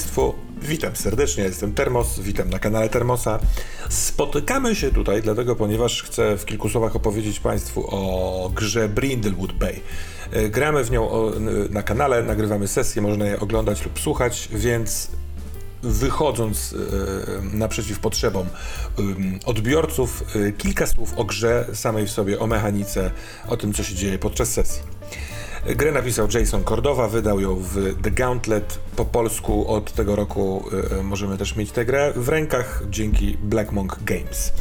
Państwu, witam serdecznie, jestem Termos, witam na kanale Termosa. Spotykamy się tutaj dlatego, ponieważ chcę w kilku słowach opowiedzieć Państwu o grze Brindlewood Bay. E, gramy w nią na kanale, nagrywamy sesje, można je oglądać lub słuchać, więc wychodząc e, naprzeciw potrzebom odbiorców, e, kilka słów o grze samej w sobie, o mechanice, o tym, co się dzieje podczas sesji. Grę napisał Jason Cordowa, wydał ją w The Gauntlet. Po polsku od tego roku e, możemy też mieć tę grę w rękach dzięki Black Monk Games.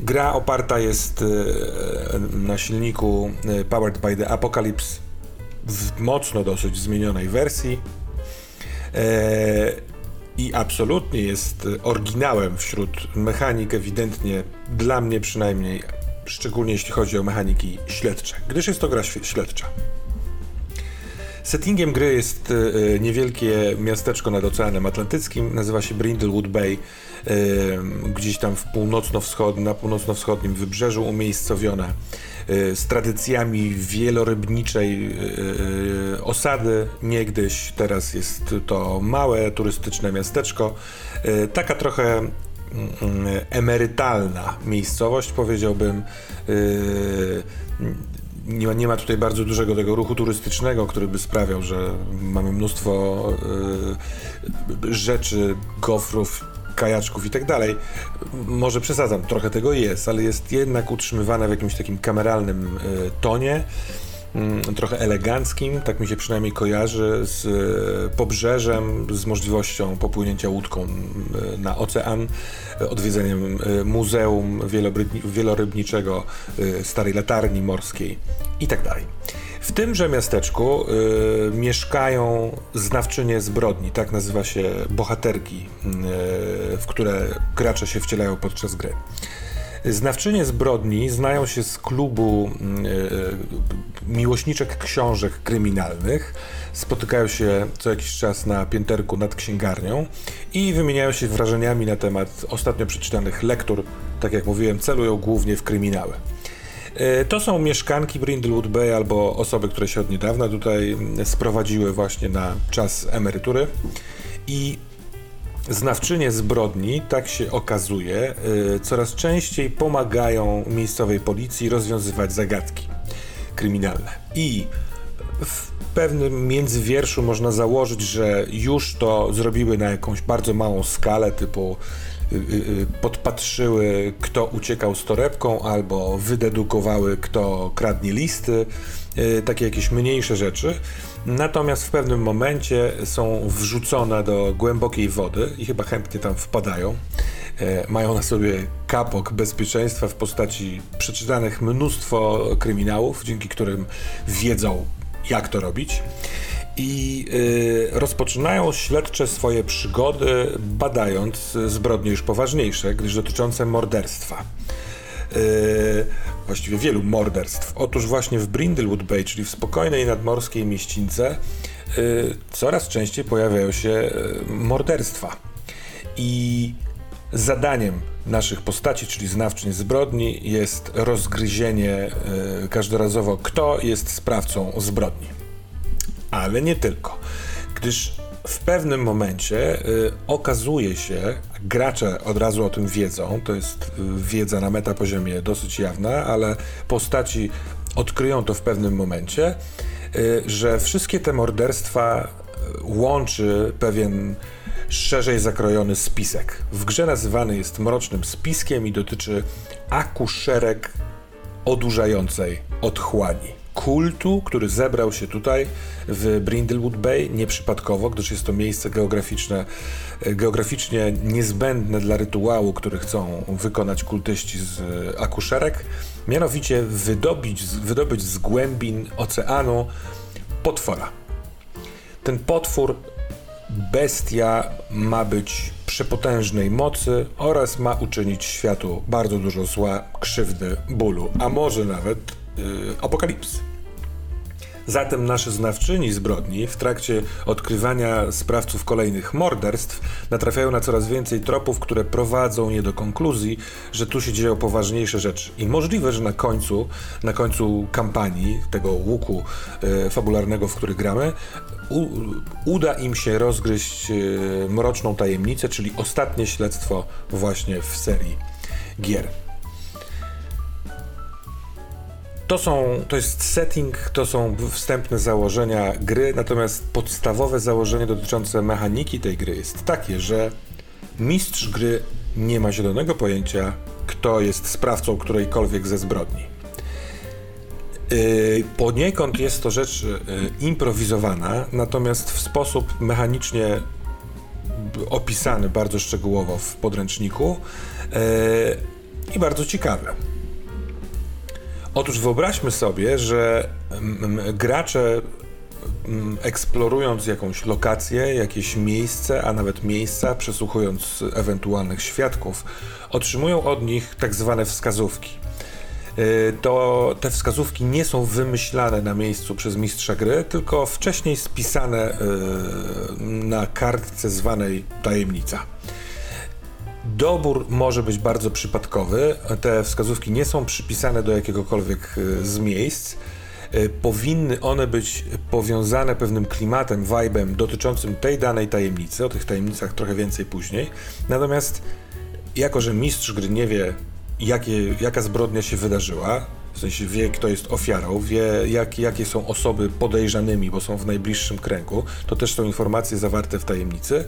Gra oparta jest na silniku Powered by the Apocalypse w mocno dosyć zmienionej wersji i absolutnie jest oryginałem wśród mechanik, ewidentnie dla mnie przynajmniej, szczególnie jeśli chodzi o mechaniki śledcze, gdyż jest to gra śledcza. Settingiem gry jest e, niewielkie miasteczko nad Oceanem Atlantyckim, nazywa się Brindlewood Bay, e, gdzieś tam w północno-wschod, na północno-wschodnim wybrzeżu umiejscowione. Z tradycjami wielorybniczej osady niegdyś. Teraz jest to małe turystyczne miasteczko. Taka trochę mm, emerytalna miejscowość, powiedziałbym. Nie ma, nie ma tutaj bardzo dużego tego ruchu turystycznego, który by sprawiał, że mamy mnóstwo rzeczy, gofrów, kajaczków i tak dalej. Może przesadzam, trochę tego jest, ale jest jednak utrzymywana w jakimś takim kameralnym e, tonie trochę eleganckim, tak mi się przynajmniej kojarzy, z e, pobrzeżem, z możliwością popłynięcia łódką na ocean, odwiedzeniem e, muzeum wielorybniczego, starej latarni morskiej i tak. W tymże miasteczku y, mieszkają znawczynie zbrodni, tak nazywa się bohaterki, y, w które gracze się wcielają podczas gry. Znawczynie zbrodni znają się z klubu y, miłośniczek książek kryminalnych, spotykają się co jakiś czas na pięterku nad księgarnią i wymieniają się wrażeniami na temat ostatnio przeczytanych lektur. Tak jak mówiłem, celują głównie w kryminały. E, to są mieszkanki Brindlewood Bay albo osoby, które się od niedawna tutaj sprowadziły właśnie na czas emerytury i znawczynie zbrodni, tak się okazuje, e, coraz częściej pomagają miejscowej policji rozwiązywać zagadki kryminalne. I w pewnym międzywierszu można założyć, że już to zrobiły na jakąś bardzo małą skalę, typu Y, y, podpatrzyły, kto uciekał z torebką, albo wydedukowały, kto kradnie listy, y, takie jakieś mniejsze rzeczy. Natomiast w pewnym momencie są wrzucone do głębokiej wody i chyba chętnie tam wpadają. E, mają na sobie kapok bezpieczeństwa w postaci przeczytanych mnóstwo kryminałów, dzięki którym wiedzą, jak to robić i y, rozpoczynają śledcze swoje przygody badając zbrodnie już poważniejsze, gdyż dotyczące morderstwa. Y, właściwie wielu morderstw. Otóż właśnie w Brindlewood Bay, czyli w spokojnej nadmorskiej mieścińce, y, coraz częściej pojawiają się y, morderstwa. I zadaniem naszych postaci, czyli znawczyń zbrodni, jest rozgryzienie y, każdorazowo, kto jest sprawcą zbrodni ale nie tylko. Gdyż w pewnym momencie y, okazuje się, gracze od razu o tym wiedzą, to jest y, wiedza na metapoziomie dosyć jawna, ale postaci odkryją to w pewnym momencie, y, że wszystkie te morderstwa y, łączy pewien szerzej zakrojony spisek. W grze nazywany jest mrocznym spiskiem i dotyczy akuszerek odurzającej otchłani kultu, który zebrał się tutaj w Brindlewood Bay nieprzypadkowo, gdyż jest to miejsce geograficzne, e, geograficznie niezbędne dla rytuału, który chcą wykonać kultyści z akuszerek, mianowicie wydobyć, wydobyć z głębin oceanu potwora. Ten potwór, bestia, ma być przepotężnej mocy oraz ma uczynić światu bardzo dużo zła, krzywdy, bólu, a może nawet yy, apokalipsy. Zatem nasze znawczyni zbrodni w trakcie odkrywania sprawców kolejnych morderstw natrafiają na coraz więcej tropów, które prowadzą je do konkluzji, że tu się dzieją poważniejsze rzeczy. I możliwe, że na końcu, na końcu kampanii, tego łuku e, fabularnego, w który gramy, u, uda im się rozgryźć e, mroczną tajemnicę, czyli ostatnie śledztwo właśnie w serii gier. To, są, to jest setting, to są wstępne założenia gry, natomiast podstawowe założenie dotyczące mechaniki tej gry jest takie, że mistrz gry nie ma zielonego pojęcia, kto jest sprawcą którejkolwiek ze zbrodni. Yy, poniekąd jest to rzecz yy, improwizowana, natomiast w sposób mechanicznie opisany bardzo szczegółowo w podręczniku yy, i bardzo ciekawy. Otóż wyobraźmy sobie, że gracze eksplorując jakąś lokację, jakieś miejsce, a nawet miejsca, przesłuchując ewentualnych świadków, otrzymują od nich tak zwane wskazówki. Y, to te wskazówki nie są wymyślane na miejscu przez mistrza gry, tylko wcześniej spisane y, na kartce zwanej tajemnica. Dobór może być bardzo przypadkowy. Te wskazówki nie są przypisane do jakiegokolwiek e, z miejsc. E, powinny one być powiązane pewnym klimatem, vibem dotyczącym tej danej tajemnicy. O tych tajemnicach trochę więcej później. Natomiast, jako że mistrz gry nie wie, jakie, jaka zbrodnia się wydarzyła, w sensie wie, kto jest ofiarą, wie, jak, jakie są osoby podejrzanymi, bo są w najbliższym kręgu, to też są informacje zawarte w tajemnicy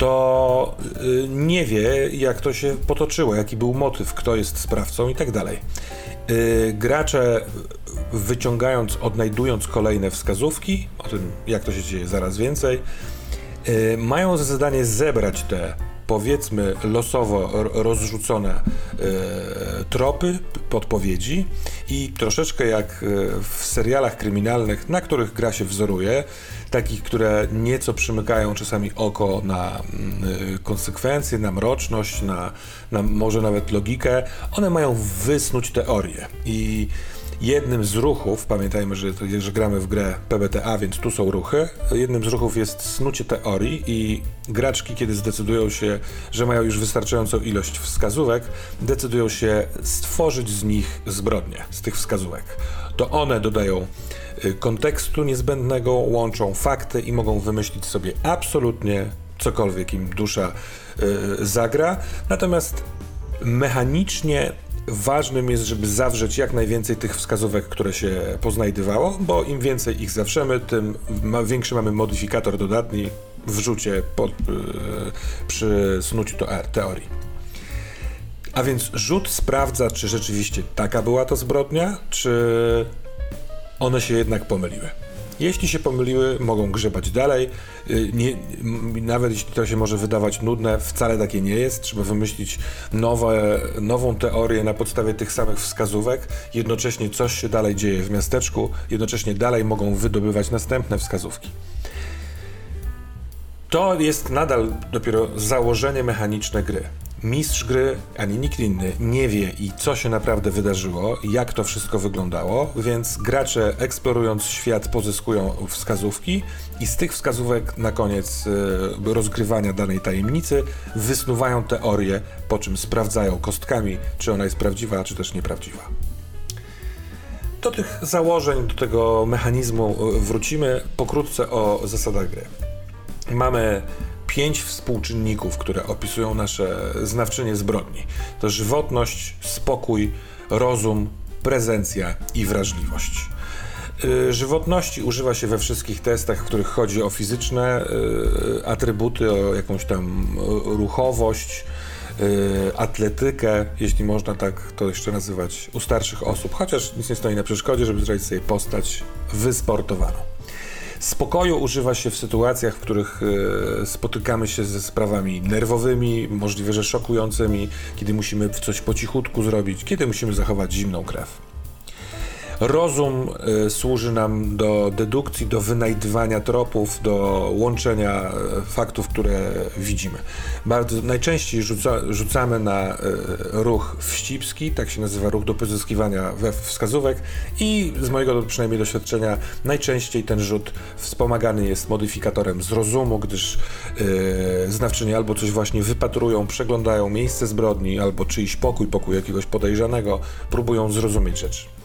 to y, nie wie, jak to się potoczyło, jaki był motyw, kto jest sprawcą i tak dalej. Y, gracze wyciągając, odnajdując kolejne wskazówki, o tym jak to się dzieje zaraz więcej, y, mają za zadanie zebrać te powiedzmy losowo rozrzucone e, tropy, podpowiedzi i troszeczkę jak e, w serialach kryminalnych, na których gra się wzoruje, takich, które nieco przymykają czasami oko na mm, e, konsekwencje, na mroczność, na, na może nawet logikę, one mają wysnuć teorię i Jednym z ruchów, pamiętajmy, że, że gramy w grę PBTA, więc tu są ruchy, jednym z ruchów jest snucie teorii i graczki, kiedy zdecydują się, że mają już wystarczającą ilość wskazówek, decydują się stworzyć z nich zbrodnie, z tych wskazówek. To one dodają y, kontekstu niezbędnego, łączą fakty i mogą wymyślić sobie absolutnie cokolwiek im dusza yy, zagra. Natomiast mechanicznie ważnym jest, żeby zawrzeć jak najwięcej tych wskazówek, które się poznajdywało, bo im więcej ich zawrzemy, tym większy mamy modyfikator dodatni w rzucie pod, yy, przy snuciu R, teorii. A więc rzut sprawdza, czy rzeczywiście taka była to zbrodnia, czy one się jednak pomyliły. Jeśli się pomyliły, mogą grzebać dalej. Y, nie, nawet jeśli to się może wydawać nudne, wcale takie nie jest. Trzeba wymyślić nowe, nową teorię na podstawie tych samych wskazówek. Jednocześnie coś się dalej dzieje w miasteczku, jednocześnie dalej mogą wydobywać następne wskazówki. To jest nadal dopiero założenie mechaniczne gry mistrz gry, ani nikt inny nie wie i co się naprawdę wydarzyło, jak to wszystko wyglądało, więc gracze eksplorując świat pozyskują wskazówki i z tych wskazówek na koniec y, rozgrywania danej tajemnicy wysnuwają teorię, po czym sprawdzają kostkami, czy ona jest prawdziwa, czy też nieprawdziwa. Do tych założeń, do tego mechanizmu e, wrócimy pokrótce o zasadach gry. Mamy pięć współczynników, które opisują nasze znawczynie zbrodni. To żywotność, spokój, rozum, prezencja i wrażliwość. Y, żywotności używa się we wszystkich testach, w których chodzi o fizyczne y, atrybuty, o jakąś tam ruchowość, y, atletykę, jeśli można tak to jeszcze nazywać, u starszych osób, chociaż nic nie stoi na przeszkodzie, żeby zrobić sobie postać wysportowaną. Spokoju używa się w sytuacjach, w których e, spotykamy się ze sprawami nerwowymi, możliwe, że szokującymi, kiedy musimy coś po cichutku zrobić, kiedy musimy zachować zimną krew. Rozum y, służy nam do dedukcji, do wynajdywania tropów, do łączenia y, faktów, które widzimy. Bardzo najczęściej rzuca, rzucamy na y, ruch wścibski, tak się nazywa ruch do pozyskiwania we wskazówek i z mojego przynajmniej doświadczenia najczęściej ten rzut wspomagany jest modyfikatorem z rozumu, gdyż yy, znawczyni albo coś właśnie wypatrują, przeglądają miejsce zbrodni, albo czyjś pokój, pokój jakiegoś podejrzanego, próbują zrozumieć rzeczy.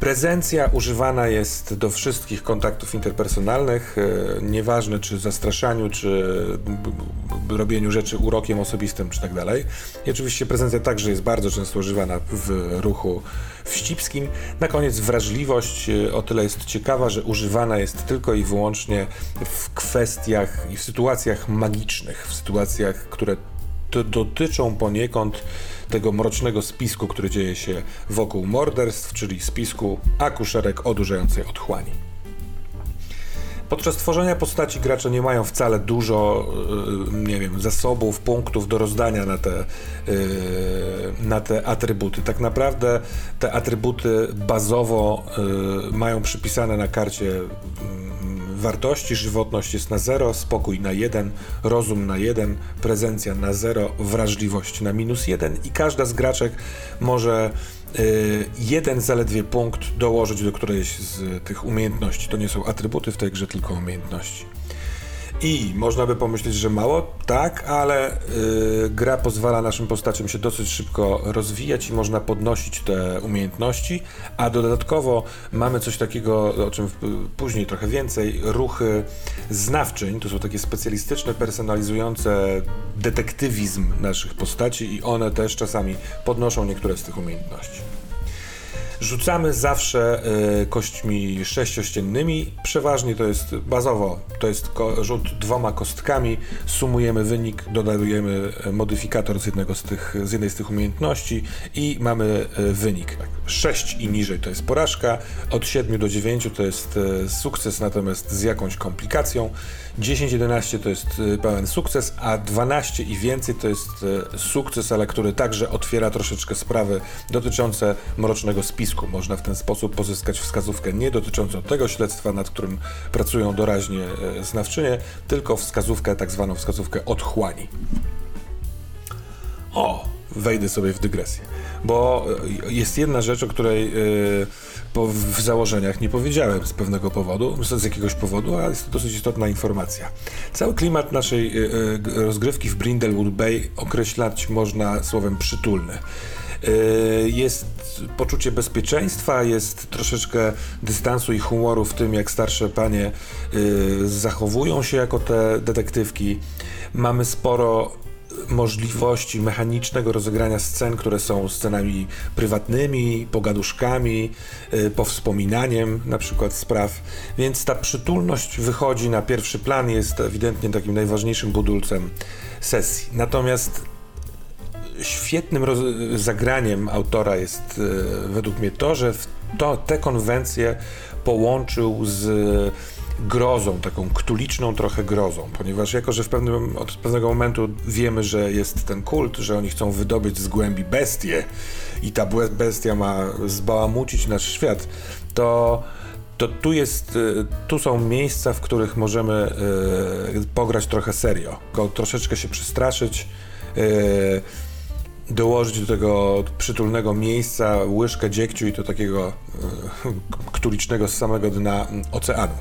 Prezencja używana jest do wszystkich kontaktów interpersonalnych, e, nieważne czy zastraszaniu, czy robieniu rzeczy urokiem osobistym, czy tak dalej. I oczywiście prezencja także jest bardzo często używana w ruchu wścibskim. Na koniec wrażliwość e, o tyle jest ciekawa, że używana jest tylko i wyłącznie w kwestiach i w sytuacjach magicznych, w sytuacjach, które dotyczą poniekąd tego mrocznego spisku, który dzieje się wokół morderstw, czyli spisku akuszerek odurzającej otchłani. Podczas tworzenia postaci gracze nie mają wcale dużo, y, nie wiem, zasobów, punktów do rozdania na te, y, na te atrybuty. Tak naprawdę te atrybuty bazowo y, mają przypisane na karcie wartości, żywotność jest na 0, spokój na 1, rozum na 1, prezencja na 0, wrażliwość na minus 1 i każda z graczek może jeden zaledwie punkt dołożyć do którejś z tych umiejętności. To nie są atrybuty w tej grze, tylko umiejętności. I można by pomyśleć, że mało, tak, ale yy, gra pozwala naszym postaciom się dosyć szybko rozwijać i można podnosić te umiejętności, a dodatkowo mamy coś takiego, o czym później trochę więcej, ruchy znawczyń, to są takie specjalistyczne, personalizujące detektywizm naszych postaci i one też czasami podnoszą niektóre z tych umiejętności. Rzucamy zawsze y, kośćmi sześciościennymi. Przeważnie to jest bazowo, to jest rzut dwoma kostkami. Sumujemy wynik, dodajemy modyfikator z, jednego z, tych, z jednej z tych umiejętności i mamy y, wynik. 6 i niżej to jest porażka, od 7 do 9 to jest y, sukces, natomiast z jakąś komplikacją. 10-11 to jest pełen sukces, a 12 i więcej to jest sukces, ale który także otwiera troszeczkę sprawy dotyczące mrocznego spisu można w ten sposób pozyskać wskazówkę nie dotyczącą tego śledztwa, nad którym pracują doraźnie e, znawczynie, tylko wskazówkę, tak zwaną wskazówkę otchłani. O, wejdę sobie w dygresję, bo e, jest jedna rzecz, o której yy, w założeniach nie powiedziałem z pewnego powodu, z jakiegoś powodu, a jest to dosyć istotna informacja. Cały klimat naszej yy, rozgrywki w Brindlewood Bay określać można słowem przytulny. Jest poczucie bezpieczeństwa, jest troszeczkę dystansu i humoru w tym, jak starsze panie zachowują się jako te detektywki. Mamy sporo możliwości mechanicznego rozegrania scen, które są scenami prywatnymi, pogaduszkami, y, powspominaniem na przykład spraw, więc ta przytulność wychodzi na pierwszy plan, jest ewidentnie takim najważniejszym budulcem sesji. Natomiast świetnym zagraniem autora jest e, według mnie to, że to, te konwencje połączył z grozą, taką ktuliczną trochę grozą, ponieważ jako, że w pewnym, od pewnego momentu wiemy, że jest ten kult, że oni chcą wydobyć z głębi bestię i ta bestia ma zbałamucić nasz świat, to to tu jest, e, tu są miejsca, w których możemy y, pograć trochę serio, troszeczkę się przestraszyć, y, dołożyć do tego przytulnego miejsca łyżkę dziegciu i to takiego ktulicznego z samego dna oceanu.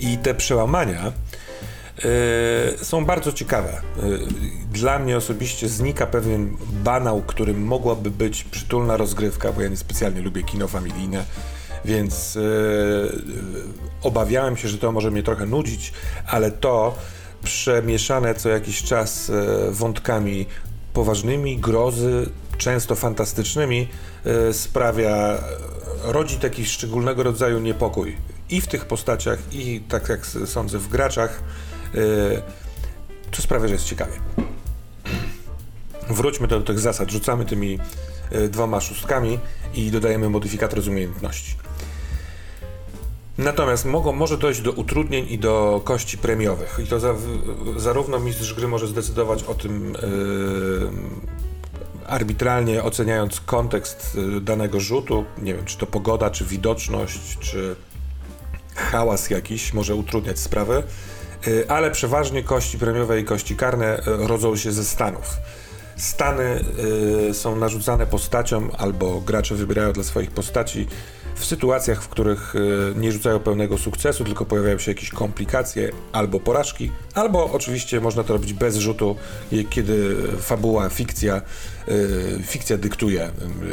I te przełamania e, są bardzo ciekawe. E, dla mnie osobiście znika pewien banał, którym mogłaby być przytulna rozgrywka, bo ja niespecjalnie lubię kino familijne, więc obawiałem się, że to może mnie trochę nudzić, ale to przemieszane co jakiś czas wątkami poważnymi, grozy, często fantastycznymi, e, sprawia, rodzi taki szczególnego rodzaju niepokój i w tych postaciach, i tak jak sądzę, w graczach, co sprawia, że jest ciekawie. Wróćmy do, tych zasad. Rzucamy tymi e, dwoma szóstkami i dodajemy modyfikator z umiejętności. Natomiast mogą, może dojść do utrudnień i do kości premiowych. I to za, zarówno mistrz gry może zdecydować o tym, yy, arbitralnie oceniając kontekst danego rzutu, nie wiem, czy to pogoda, czy widoczność, czy hałas jakiś może utrudniać sprawę, y, ale przeważnie kości premiowe i kości karne y, rodzą się ze stanów. Stany są narzucane postaciom, albo gracze wybierają dla swoich postaci w sytuacjach, w których e, nie rzucają pełnego sukcesu, tylko pojawiają się jakieś komplikacje albo porażki, albo oczywiście można to robić bez rzutu, kiedy fabuła, fikcja, e, fikcja dyktuje e,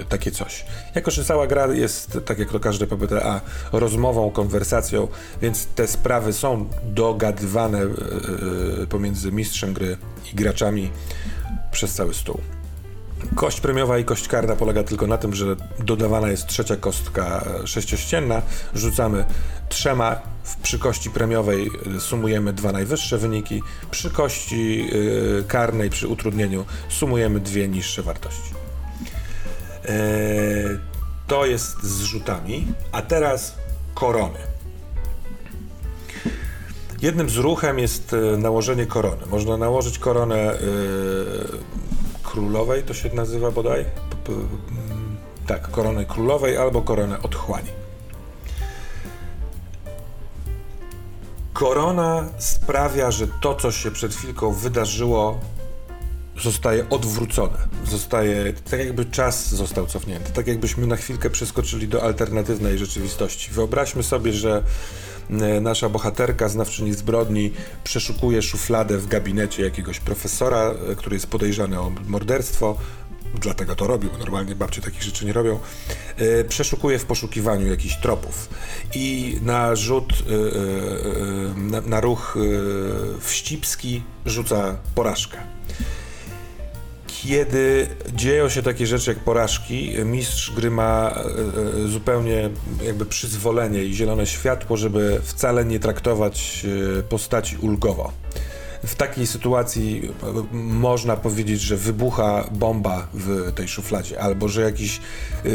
takie coś. Jako, że cała gra jest, tak jak to każde PBTA, rozmową, konwersacją, więc te sprawy są dogadywane pomiędzy mistrzem gry i graczami przez cały stół. Kość premiowa i kość karna polega tylko na tym, że dodawana jest trzecia kostka sześciościenna, rzucamy trzema, przy kości premiowej sumujemy dwa najwyższe wyniki, przy kości yy, karnej, przy utrudnieniu sumujemy dwie niższe wartości. To jest z rzutami, a teraz korony. Jednym z ruchem jest y, nałożenie korony. Można nałożyć koronę yy, królowej to się nazywa bodaj? Tak, koronę królowej albo koronę otchłani. Korona sprawia, że to, co się przed chwilką wydarzyło, zostaje odwrócone. Zostaje, tak jakby czas został cofnięty. Tak jakbyśmy na chwilkę przeskoczyli do alternatywnej rzeczywistości. Wyobraźmy sobie, że E, nasza bohaterka, znawczyni zbrodni, przeszukuje szufladę w gabinecie jakiegoś profesora, e, który jest podejrzany o morderstwo. Dlatego to robił, bo normalnie babcie takich rzeczy nie robią. E, przeszukuje w poszukiwaniu jakichś tropów i na rzut, na, na ruch wścibski rzuca porażkę kiedy dzieją się takie rzeczy jak porażki, mistrz gry ma e, e, zupełnie jakby przyzwolenie i zielone światło, żeby wcale nie traktować e, postaci ulgowo. W takiej sytuacji można powiedzieć, że wybucha bomba w tej szufladzie, albo że jakiś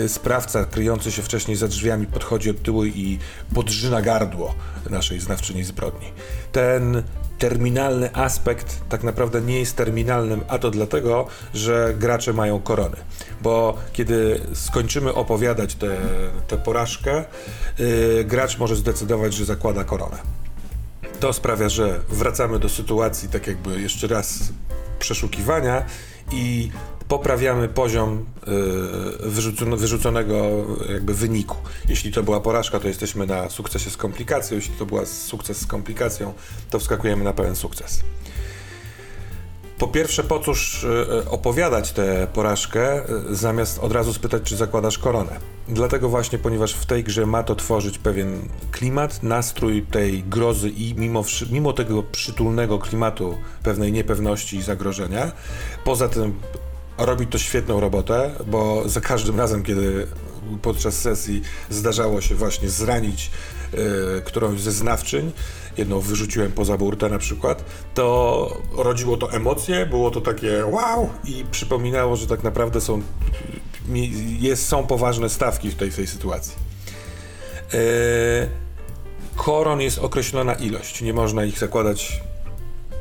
sprawca kryjący się wcześniej za drzwiami podchodzi od tyłu i podrzyna gardło naszej znawczyni zbrodni. Ten terminalny aspekt tak naprawdę nie jest terminalnym, a to dlatego, że gracze mają korony. Bo kiedy skończymy opowiadać tę porażkę, yy, gracz może zdecydować, że zakłada koronę. To sprawia, że wracamy do sytuacji tak jakby jeszcze raz przeszukiwania i poprawiamy poziom y, wyrzuconego jakby wyniku. Jeśli to była porażka, to jesteśmy na sukcesie z komplikacją, jeśli to była sukces z komplikacją, to wskakujemy na pełen sukces. Po pierwsze, po cóż y, opowiadać tę porażkę, y, zamiast od razu spytać, czy zakładasz koronę. Dlatego właśnie, ponieważ w tej grze ma to tworzyć pewien klimat, nastrój tej grozy i mimo, mimo tego przytulnego klimatu pewnej niepewności i zagrożenia, poza tym robi to świetną robotę, bo za każdym razem, kiedy podczas sesji zdarzało się właśnie zranić y, którąś ze znawczyń, jedną wyrzuciłem poza burtę na przykład, to rodziło to emocje, było to takie wow i przypominało, że tak naprawdę są, jest, są poważne stawki w tej, tej sytuacji. Y, koron jest określona ilość, nie można ich zakładać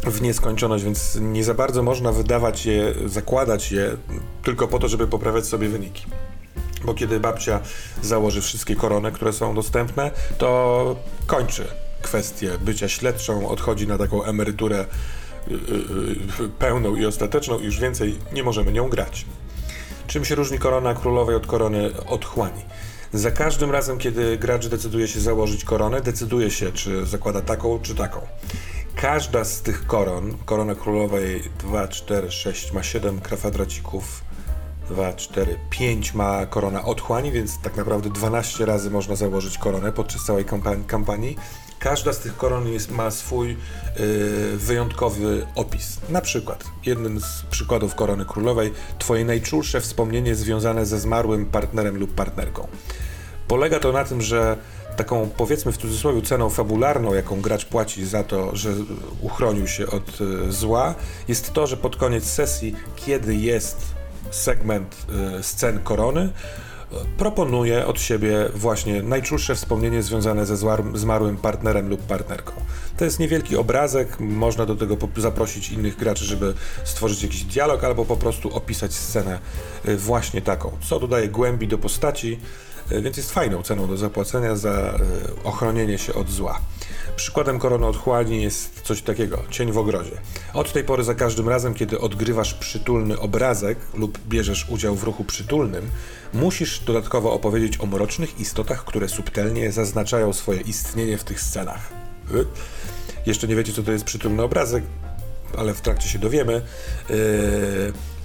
w nieskończoność, więc nie za bardzo można wydawać je, zakładać je tylko po to, żeby poprawiać sobie wyniki. Bo kiedy babcia założy wszystkie korony, które są dostępne, to kończy kwestię bycia śledczą, odchodzi na taką emeryturę yy, yy, pełną i ostateczną i już więcej nie możemy nią grać. Czym się różni korona królowej od korony otchłani? Za każdym razem, kiedy gracz decyduje się założyć koronę, decyduje się, czy zakłada taką, czy taką. Każda z tych koron, korona królowej 2, 4, 6 ma 7 kwadracików, 2, 4, 5 ma korona otchłani, więc tak naprawdę 12 razy można założyć koronę podczas całej kampanii. Każda z tych koron jest, ma swój yy, wyjątkowy opis. Na przykład, jednym z przykładów korony królowej, twoje najczulsze wspomnienie związane ze zmarłym partnerem lub partnerką. Polega to na tym, że taką powiedzmy w cudzysłowie ceną fabularną, jaką gracz płaci za to, że uchronił się od e, zła, jest to, że pod koniec sesji, kiedy jest segment e, scen korony, proponuje od siebie właśnie najczulsze wspomnienie związane ze zmarłym partnerem lub partnerką. To jest niewielki obrazek, można do tego zaprosić innych graczy, żeby stworzyć jakiś dialog albo po prostu opisać scenę y, właśnie taką, co dodaje głębi do postaci, więc jest fajną ceną do zapłacenia za y, ochronienie się od zła. Przykładem korony otchłani jest coś takiego, cień w ogrodzie. Od tej pory za każdym razem, kiedy odgrywasz przytulny obrazek lub bierzesz udział w ruchu przytulnym, musisz dodatkowo opowiedzieć o mrocznych istotach, które subtelnie zaznaczają swoje istnienie w tych scenach. Jeszcze nie wiecie, co to jest przytulny obrazek, ale w trakcie się dowiemy. Yy,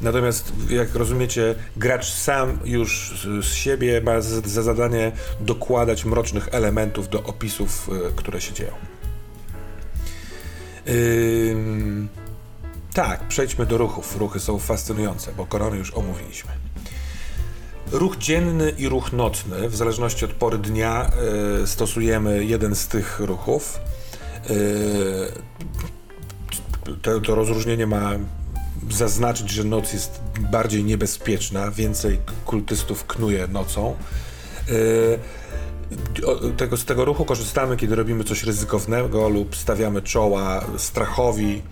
natomiast, jak rozumiecie, gracz sam już z siebie ma za zadanie dokładać mrocznych elementów do opisów, yy, które się dzieją. Tak, przejdźmy do ruchów. Ruchy są fascynujące, bo korony już omówiliśmy. Ruch dzienny i ruch nocny, w zależności od pory dnia, stosujemy jeden z tych ruchów. To, to rozróżnienie ma zaznaczyć, że noc jest bardziej niebezpieczna, więcej kultystów knuje nocą. Tego, z tego ruchu korzystamy, kiedy robimy coś ryzykownego lub stawiamy czoła strachowi,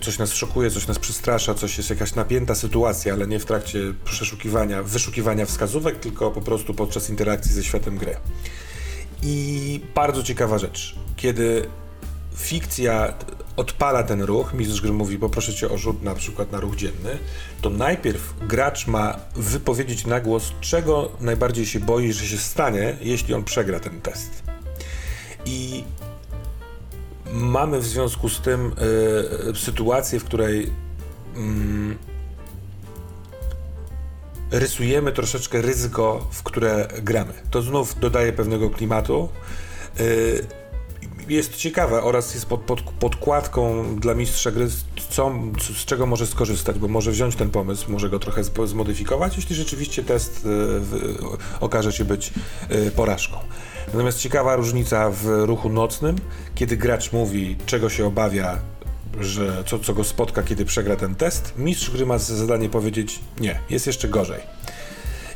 coś nas szokuje, coś nas przestrasza, coś jest jakaś napięta sytuacja, ale nie w trakcie przeszukiwania, wyszukiwania wskazówek, tylko po prostu podczas interakcji ze światem gry. I bardzo ciekawa rzecz, kiedy fikcja odpala ten ruch, mistrz gry mówi poproszę cię o rzut na przykład na ruch dzienny, to najpierw gracz ma wypowiedzieć na głos, czego najbardziej się boi, że się stanie, jeśli on przegra ten test. I mamy w związku z tym y, sytuację, w której y, rysujemy troszeczkę ryzyko, w które gramy. To znów dodaje pewnego klimatu. Y, jest ciekawe oraz jest pod, pod, podkładką dla mistrza gry, co, z czego może skorzystać, bo może wziąć ten pomysł, może go trochę zmodyfikować, jeśli rzeczywiście test y, okaże się być y, porażką. Natomiast ciekawa różnica w ruchu nocnym, kiedy gracz mówi, czego się obawia, że co, co go spotka, kiedy przegra ten test, mistrz gry ma zadanie powiedzieć nie, jest jeszcze gorzej.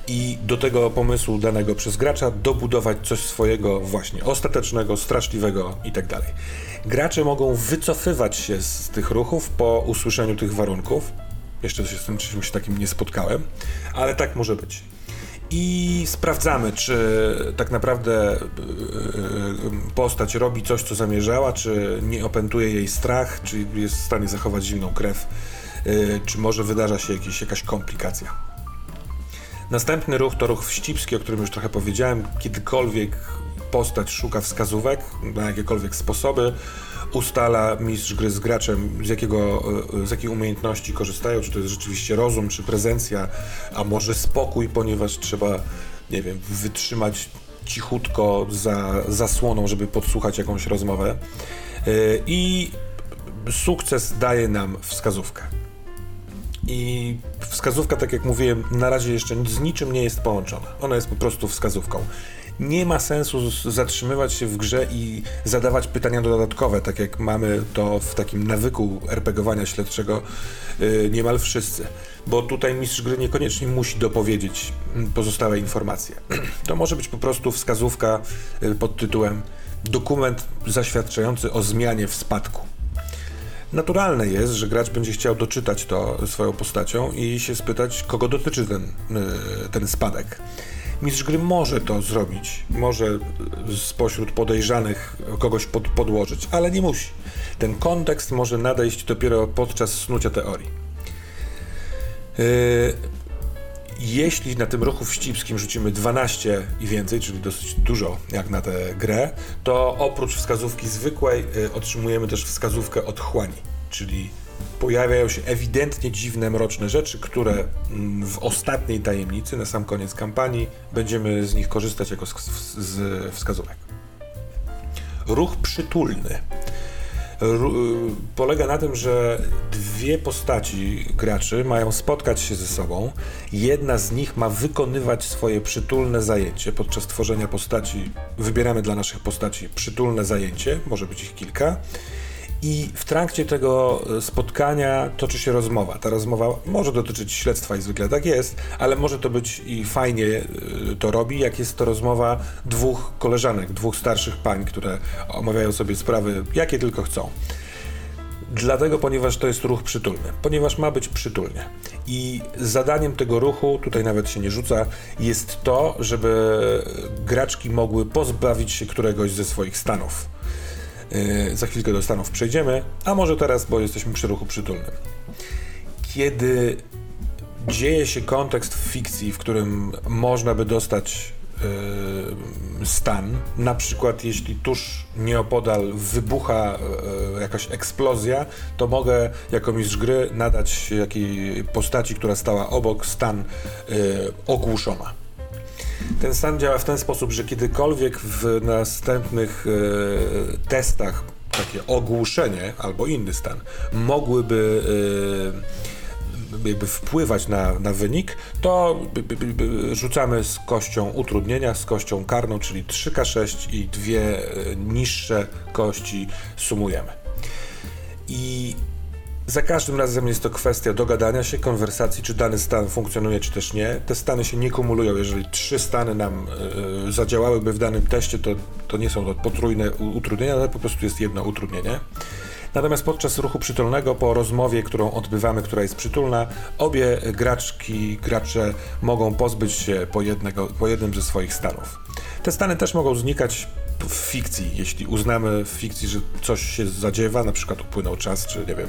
I do tego pomysłu danego przez gracza dobudować coś swojego właśnie ostatecznego, straszliwego itd. Tak Gracze mogą wycofywać się z tych ruchów po usłyszeniu tych warunków. Jeszcze się z tym czymś takim nie spotkałem, ale tak może być i sprawdzamy, czy tak naprawdę e, e, postać robi coś, co zamierzała, czy nie opętuje jej strach, czy jest w stanie zachować zimną krew, e, czy może wydarza się jakieś, jakaś komplikacja. Następny ruch to ruch wścibski, o którym już trochę powiedziałem. Kiedykolwiek postać szuka wskazówek na jakiekolwiek sposoby, ustala mistrz gry z graczem, z, jakiego, z jakiej umiejętności korzystają, czy to jest rzeczywiście rozum, czy prezencja, a może spokój, ponieważ trzeba, nie wiem, wytrzymać cichutko za zasłoną, żeby podsłuchać jakąś rozmowę. Y, I sukces daje nam wskazówkę. I wskazówka, tak jak mówiłem, na razie jeszcze z niczym nie jest połączona. Ona jest po prostu wskazówką nie ma sensu zatrzymywać się w grze i zadawać pytania dodatkowe, tak jak mamy to w takim nawyku RPGowania śledczego yy, niemal wszyscy. Bo tutaj mistrz gry niekoniecznie musi dopowiedzieć mm, pozostałe informacje. To może być po prostu wskazówka yy, pod tytułem dokument zaświadczający o zmianie w spadku. Naturalne jest, że gracz będzie chciał doczytać to swoją postacią i się spytać, kogo dotyczy ten, yy, ten spadek. Mistrz gry może to zrobić, może spośród podejrzanych kogoś pod, podłożyć, ale nie musi. Ten kontekst może nadejść dopiero podczas snucia teorii. Yy, jeśli na tym ruchu wścibskim rzucimy 12 i więcej, czyli dosyć dużo jak na tę grę, to oprócz wskazówki zwykłej yy, otrzymujemy też wskazówkę otchłani, czyli pojawiają się ewidentnie dziwne, mroczne rzeczy, które mm, w ostatniej tajemnicy, na sam koniec kampanii, będziemy z nich korzystać jako z wskazówek. Ruch przytulny. Polega na tym, że dwie postaci graczy mają spotkać się ze sobą. Jedna z nich ma wykonywać swoje przytulne zajęcie. Podczas tworzenia postaci wybieramy dla naszych postaci przytulne zajęcie, może być ich kilka I w trakcie tego e, spotkania toczy się rozmowa. Ta rozmowa może dotyczyć śledztwa i zwykle tak jest, ale może to być i fajnie e, to robi, jak jest to rozmowa dwóch koleżanek, dwóch starszych pań, które omawiają sobie sprawy, jakie tylko chcą. Dlatego, ponieważ to jest ruch przytulny, ponieważ ma być przytulnie. I zadaniem tego ruchu, tutaj nawet się nie rzuca, jest to, żeby graczki mogły pozbawić się któregoś ze swoich stanów. Yy, za chwilkę do stanów przejdziemy, a może teraz, bo jesteśmy przy ruchu przytulnym. Kiedy dzieje się kontekst w fikcji, w którym można by dostać yy, stan, na przykład jeśli tuż nieopodal wybucha yy, jakaś eksplozja, to mogę jako mistrz gry nadać jakiej postaci, która stała obok, stan yy, ogłuszona. Ten stan działa w ten sposób, że kiedykolwiek w następnych e, testach takie ogłuszenie albo inny stan mogłyby e, jakby wpływać na, na wynik, to rzucamy z kością utrudnienia, z kością karną, czyli 3K6 i dwie e, niższe kości sumujemy. I za każdym razem jest to kwestia dogadania się, konwersacji, czy dany stan funkcjonuje, czy też nie. Te stany się nie kumulują. Jeżeli trzy stany nam y, zadziałałyby w danym teście, to, to nie są to potrójne utrudnienia, ale po prostu jest jedno utrudnienie. Natomiast podczas ruchu przytulnego, po rozmowie, którą odbywamy, która jest przytulna, obie graczki, gracze mogą pozbyć się po, jednego, po jednym ze swoich stanów. Te stany też mogą znikać w fikcji, jeśli uznamy w fikcji, że coś się zadziewa, na przykład upłynął czas, czy nie wiem,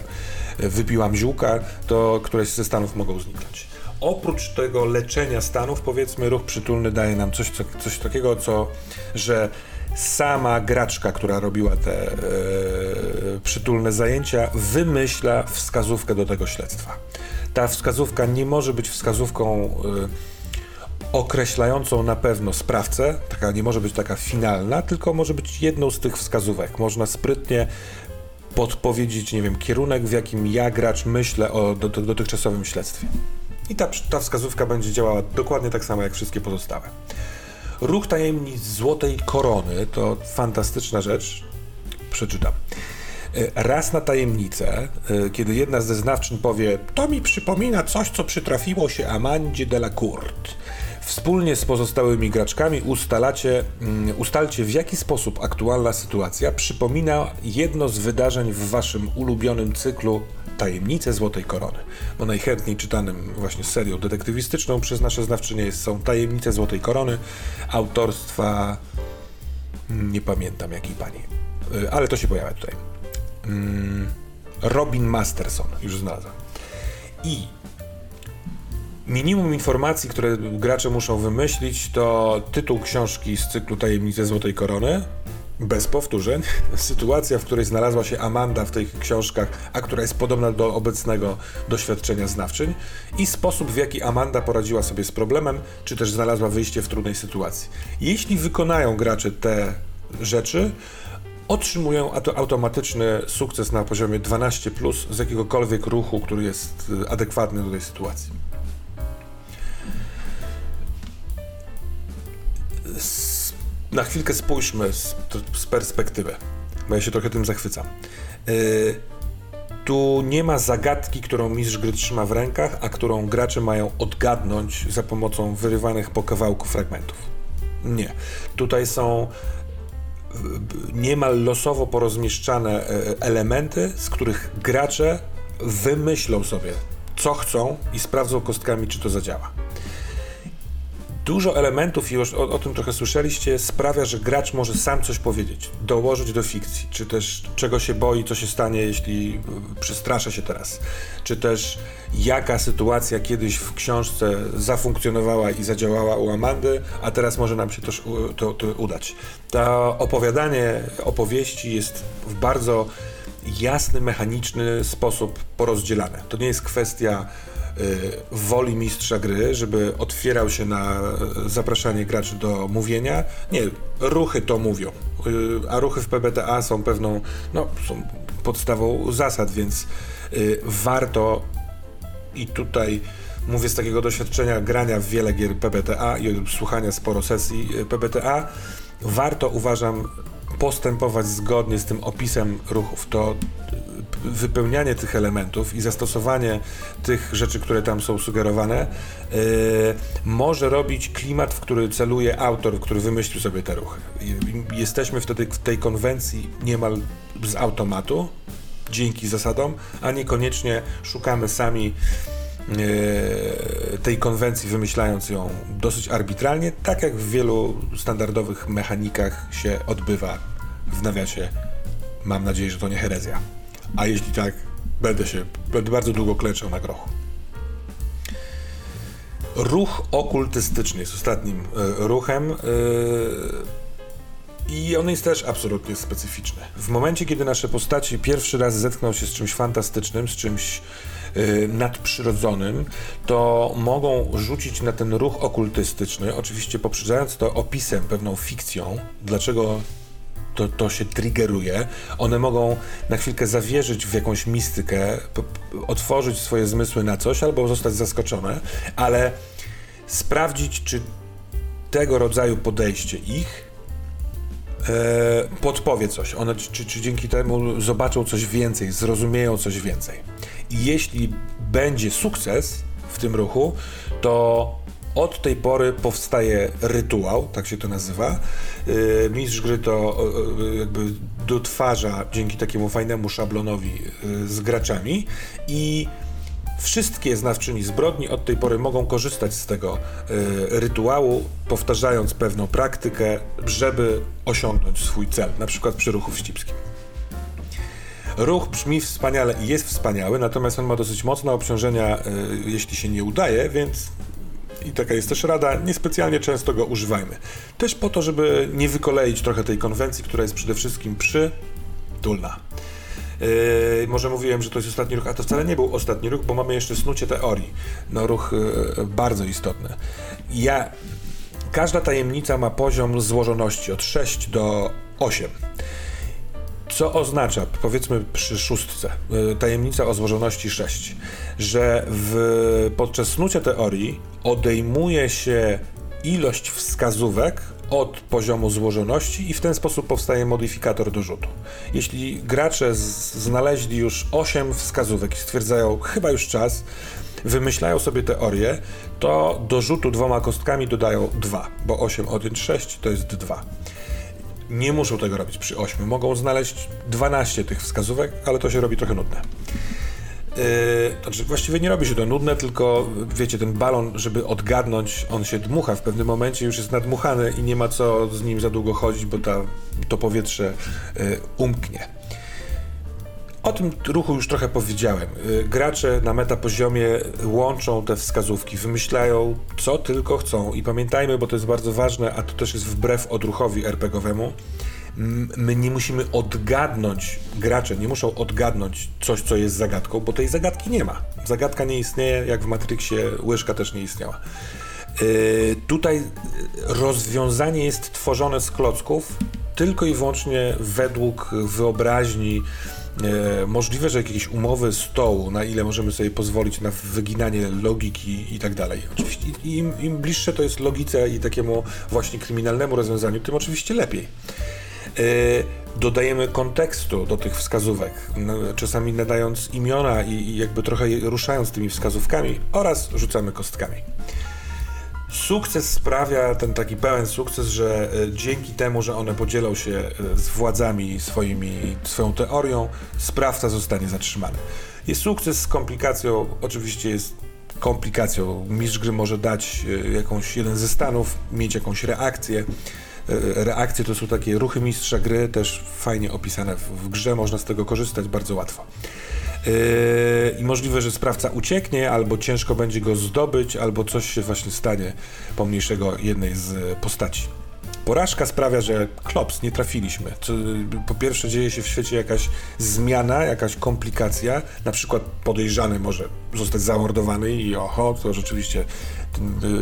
wypiłam ziółka, to któreś ze stanów mogą zniknąć. Oprócz tego leczenia stanów, powiedzmy, ruch przytulny daje nam coś, coś takiego, co, że sama graczka, która robiła te e, przytulne zajęcia, wymyśla wskazówkę do tego śledztwa. Ta wskazówka nie może być wskazówką e, określającą na pewno sprawcę, taka nie może być taka finalna, tylko może być jedną z tych wskazówek. Można sprytnie podpowiedzieć, nie wiem, kierunek, w jakim ja, gracz, myślę o do, do, dotychczasowym śledztwie. I ta, ta wskazówka będzie działała dokładnie tak samo jak wszystkie pozostałe. Ruch tajemnic Złotej Korony to fantastyczna rzecz. Przeczytam. E, raz na tajemnicę, e, kiedy jedna z zeznawczyń powie, to mi przypomina coś, co przytrafiło się Amandzie de la Courte. Wspólnie z pozostałymi graczkami ustalacie, mm, ustalcie w jaki sposób aktualna sytuacja przypomina jedno z wydarzeń w waszym ulubionym cyklu Tajemnice Złotej Korony. Bo najchętniej czytanym właśnie serią detektywistyczną przez nasze znawczynie są Tajemnice Złotej Korony autorstwa mm, nie pamiętam jakiej pani, y, ale to się pojawia tutaj. Mm, Robin Masterson, już znalazłem. I Minimum informacji, które gracze muszą wymyślić, to tytuł książki z cyklu Tajemnice Złotej Korony, bez powtórzeń. Sytuacja, w której znalazła się Amanda w tych książkach, a która jest podobna do obecnego doświadczenia znawczyń, i sposób, w jaki Amanda poradziła sobie z problemem, czy też znalazła wyjście w trudnej sytuacji. Jeśli wykonają gracze te rzeczy, otrzymują automatyczny sukces na poziomie 12 plus z jakiegokolwiek ruchu, który jest y, adekwatny do tej sytuacji. Na chwilkę spójrzmy z, z perspektywy, bo ja się trochę tym zachwycam. Yy, tu nie ma zagadki, którą mistrz gry trzyma w rękach, a którą gracze mają odgadnąć za pomocą wyrywanych po kawałku fragmentów. Nie. Tutaj są niemal losowo porozmieszczane e, elementy, z których gracze wymyślą sobie, co chcą i sprawdzą kostkami, czy to zadziała dużo elementów, i już o, o, tym trochę słyszeliście, sprawia, że gracz może sam coś powiedzieć, dołożyć do fikcji, czy też czego się boi, co się stanie, jeśli przestraszę się teraz, czy też jaka sytuacja kiedyś w książce zafunkcjonowała i zadziałała u Amandy, a teraz może nam się też to, to udać. To opowiadanie opowieści jest w bardzo jasny, mechaniczny sposób porozdzielane. To nie jest kwestia Y, woli mistrza gry, żeby otwierał się na zapraszanie graczy do mówienia. Nie, ruchy to mówią, y, a ruchy w PBTA są pewną, no, są podstawą zasad, więc y, warto i tutaj mówię z takiego doświadczenia grania w wiele gier PBTA i słuchania sporo sesji PBTA, warto uważam postępować zgodnie z tym opisem ruchów, to wypełnianie tych elementów i zastosowanie tych rzeczy, które tam są sugerowane, yy, może robić klimat, w który celuje autor, który wymyślił sobie te ruchy. Jesteśmy wtedy w tej konwencji niemal z automatu, dzięki zasadom, a niekoniecznie szukamy sami yy, tej konwencji, wymyślając ją dosyć arbitralnie, tak jak w wielu standardowych mechanikach się odbywa w nawiasie. Mam nadzieję, że to nie herezja. A jeśli tak, będę się, będę bardzo długo klęczał na grochu. Ruch okultystyczny jest ostatnim y, ruchem. Y, i on jest też absolutnie specyficzny. W momencie, kiedy nasze postaci pierwszy raz zetkną się z czymś fantastycznym, z czymś yy, nadprzyrodzonym, to mogą rzucić na ten ruch okultystyczny, oczywiście poprzedzając to opisem, pewną fikcją, dlaczego to, to się triggeruje. One mogą na chwilkę zawierzyć w jakąś mistykę, otworzyć swoje zmysły na coś albo zostać zaskoczone, ale sprawdzić, czy tego rodzaju podejście ich e, podpowie coś. One, czy, czy dzięki temu zobaczą coś więcej, zrozumieją coś więcej. I jeśli będzie sukces w tym ruchu, to od tej pory powstaje rytuał, tak się to nazywa. Y, mistrz gry to jakby dotwarza dzięki takiemu fajnemu szablonowi y, z graczami i Wszystkie znawczyni zbrodni od tej pory mogą korzystać z tego y, rytuału, powtarzając pewną praktykę, żeby osiągnąć swój cel, na przykład przy ruchu wścibskim. Ruch brzmi wspaniale i jest wspaniały, natomiast on ma dosyć mocne obciążenia, y, jeśli się nie udaje, więc i taka jest też rada, niespecjalnie często go używajmy. Też po to, żeby nie wykoleić trochę tej konwencji, która jest przede wszystkim przytulna. Yy, może mówiłem, że to jest ostatni ruch, a to wcale nie był ostatni ruch, bo mamy jeszcze snucie teorii. No ruch yy, bardzo istotny. Ja, każda tajemnica ma poziom złożoności od 6 do 8. Co oznacza, powiedzmy przy szóstce, y, tajemnica o złożoności 6, że w, podczas snucia teorii odejmuje się ilość wskazówek od poziomu złożoności i w ten sposób powstaje modyfikator do rzutu. Jeśli gracze znaleźli już 8 wskazówek i stwierdzają, chyba już czas, wymyślają sobie teorię, to do rzutu dwoma kostkami dodają 2, bo 8 odjąć 6 to jest 2 nie muszą tego robić przy 8. Mogą znaleźć 12 tych wskazówek, ale to się robi trochę nudne. Yy, znaczy właściwie nie robi się to nudne, tylko wiecie, ten balon, żeby odgadnąć, on się dmucha w pewnym momencie, już jest nadmuchany i nie ma co z nim za długo chodzić, bo ta, to powietrze yy, umknie. O tym ruchu już trochę powiedziałem. Y, gracze na metapoziomie łączą te wskazówki, wymyślają co tylko chcą i pamiętajmy, bo to jest bardzo ważne, a to też jest wbrew odruchowi RPGowemu, my nie musimy odgadnąć, gracze nie muszą odgadnąć coś, co jest zagadką, bo tej zagadki nie ma. Zagadka nie istnieje, jak w Matrixie łyżka też nie istniała. Yy, tutaj rozwiązanie jest tworzone z klocków tylko i wyłącznie według wyobraźni E, możliwe, że jakieś umowy stołu, na ile możemy sobie pozwolić na wyginanie logiki i tak dalej. Oczywiście im, im bliższe to jest logice i takiemu właśnie kryminalnemu rozwiązaniu, tym oczywiście lepiej. E, dodajemy kontekstu do tych wskazówek, czasami nadając imiona i, jakby trochę ruszając tymi wskazówkami oraz rzucamy kostkami. Sukces sprawia, ten taki pełen sukces, że e, dzięki temu, że one podzielą się e, z władzami swoimi, swoją teorią, sprawca zostanie zatrzymany. Jest sukces z komplikacją, oczywiście jest komplikacją. Mistrz gry może dać jakąś jeden ze stanów, mieć jakąś reakcję. Reakcje to są takie ruchy mistrza gry, też fajnie opisane w, w grze, można z tego korzystać bardzo łatwo. Yy, i możliwe, że sprawca ucieknie, albo ciężko będzie go zdobyć, albo coś się właśnie stanie pomniejszego jednej z postaci. Porażka sprawia, że klops, nie trafiliśmy. Po pierwsze dzieje się w świecie jakaś zmiana, jakaś komplikacja, na przykład podejrzany może zostać zamordowany i oho, to rzeczywiście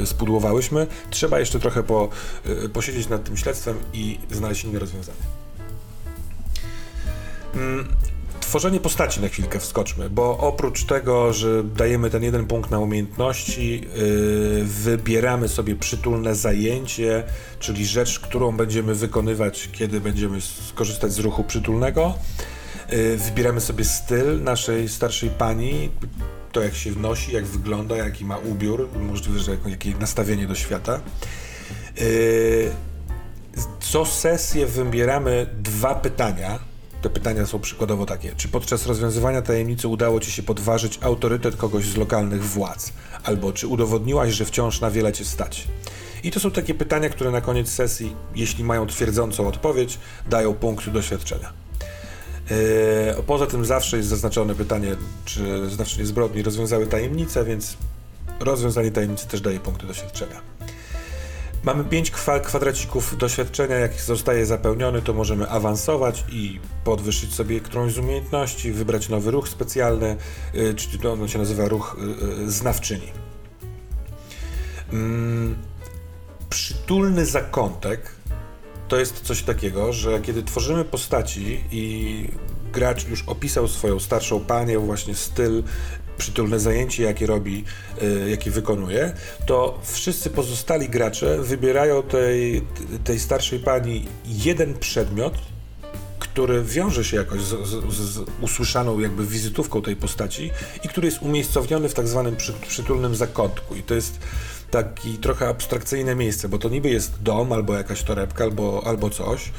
spudłowałyśmy. Trzeba jeszcze trochę po, yy, posiedzieć nad tym śledztwem i znaleźć inne rozwiązanie. Mm, tworzenie postaci na chwilkę wskoczmy, bo oprócz tego, że dajemy ten jeden punkt na umiejętności, yy, wybieramy sobie przytulne zajęcie, czyli rzecz, którą będziemy wykonywać, kiedy będziemy skorzystać z ruchu przytulnego. Wybieramy sobie styl naszej starszej pani, to jak się wnosi, jak wygląda, jaki ma ubiór, możliwe, że jakie nastawienie do świata. Yy, co sesję wybieramy dwa pytania. Te pytania są przykładowo takie. Czy podczas rozwiązywania tajemnicy udało Ci się podważyć autorytet kogoś z lokalnych władz? Albo czy udowodniłaś, że wciąż na wiele Cię stać? I to są takie pytania, które na koniec sesji, jeśli mają twierdzącą odpowiedź, dają punkt doświadczenia. Yy, poza tym zawsze jest zaznaczone pytanie, czy znaczenie zbrodni rozwiązały tajemnicę, więc rozwiązanie tajemnicy też daje punkty doświadczenia. Mamy 5 kwadracików doświadczenia, jak zostaje zapełniony, to możemy awansować i podwyższyć sobie którąś z umiejętności, wybrać nowy ruch specjalny, yy, czyli on się nazywa ruch yy, znawczyni. Mm, przytulny zakątek to jest coś takiego, że kiedy tworzymy postaci i gracz już opisał swoją starszą panię, właśnie styl, przytulne zajęcie, jakie robi, y, jakie wykonuje, to wszyscy pozostali gracze wybierają tej, tej starszej pani jeden przedmiot, który wiąże się jakoś z, z, z, usłyszaną jakby wizytówką tej postaci i który jest umiejscowiony w tak zwanym przy, przytulnym zakątku. I to jest taki trochę abstrakcyjne miejsce, bo to niby jest dom, albo jakaś torebka, albo, albo coś.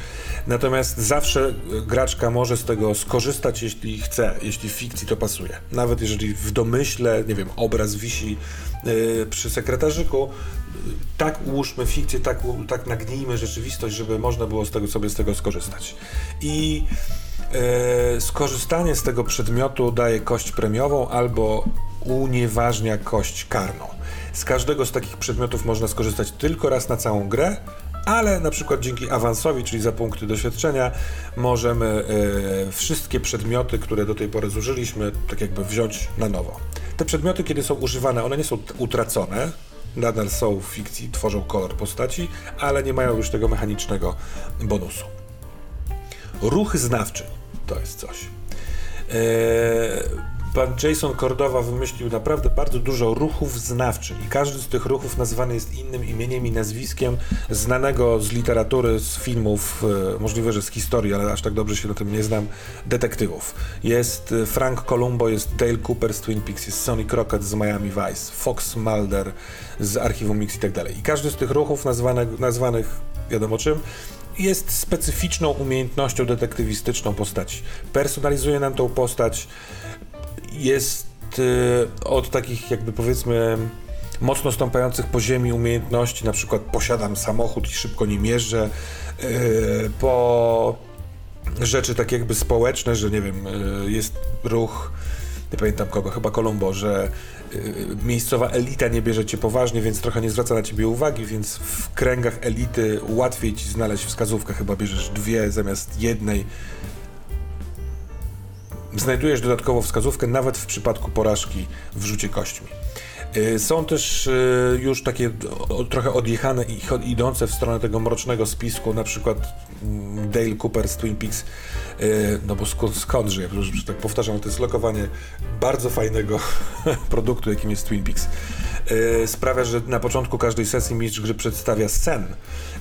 Natomiast zawsze graczka może z tego skorzystać, jeśli chce, jeśli w fikcji to pasuje. Nawet jeżeli w domyśle, nie wiem, obraz wisi yy, przy sekretarzyku, tak ułóżmy fikcję, tak, tak nagnijmy rzeczywistość, żeby można było z tego sobie z tego skorzystać. I e, skorzystanie z tego przedmiotu daje kość premiową albo unieważnia kość karną. Z każdego z takich przedmiotów można skorzystać tylko raz na całą grę, ale na przykład dzięki awansowi, czyli za punkty doświadczenia, możemy e, wszystkie przedmioty, które do tej pory zużyliśmy, tak jakby wziąć na nowo. Te przedmioty, kiedy są używane, one nie są utracone, nadal są w fikcji, tworzą kolor postaci, ale nie mają już tego mechanicznego bonusu. Ruchy znawcze to jest coś. Eee, pan Jason Cordowa wymyślił naprawdę bardzo dużo ruchów znawczych i każdy z tych ruchów nazywany jest innym imieniem i nazwiskiem znanego z literatury, z filmów, e, możliwe, że z historii, ale aż tak dobrze się na tym nie znam, detektywów. Jest e, Frank Columbo, jest Dale Cooper z Twin Peaks, jest Sonny Crockett z Miami Vice, Fox Mulder z Archiwum Mix i tak dalej. I każdy z tych ruchów nazwanych, nazwanych wiadomo czym, jest specyficzną umiejętnością detektywistyczną postaci. Personalizuje nam tą postać, jest y, od takich jakby powiedzmy mocno stąpających po ziemi umiejętności, na przykład posiadam samochód i szybko nim jeżdżę, y, po rzeczy takie jakby społeczne, że nie wiem, y, jest ruch, nie pamiętam kogo, chyba Colombo, że miejscowa elita nie bierze cię poważnie, więc trochę nie zwraca na ciebie uwagi, więc w kręgach elity łatwiej ci znaleźć wskazówkę, chyba bierzesz dwie zamiast jednej, znajdujesz dodatkowo wskazówkę nawet w przypadku porażki w rzucie kośćmi. Y, są też y, już takie trochę odjechane i idące w stronę tego mrocznego spisku, na przykład mm, Dale Cooper z Twin Peaks, y, no bo skąd, skądże, jak już tak powtarzam, to jest lokowanie bardzo fajnego produktu, jakim jest Twin Peaks. Sprawia, że na początku każdej sesji mistrz gry przedstawia sen,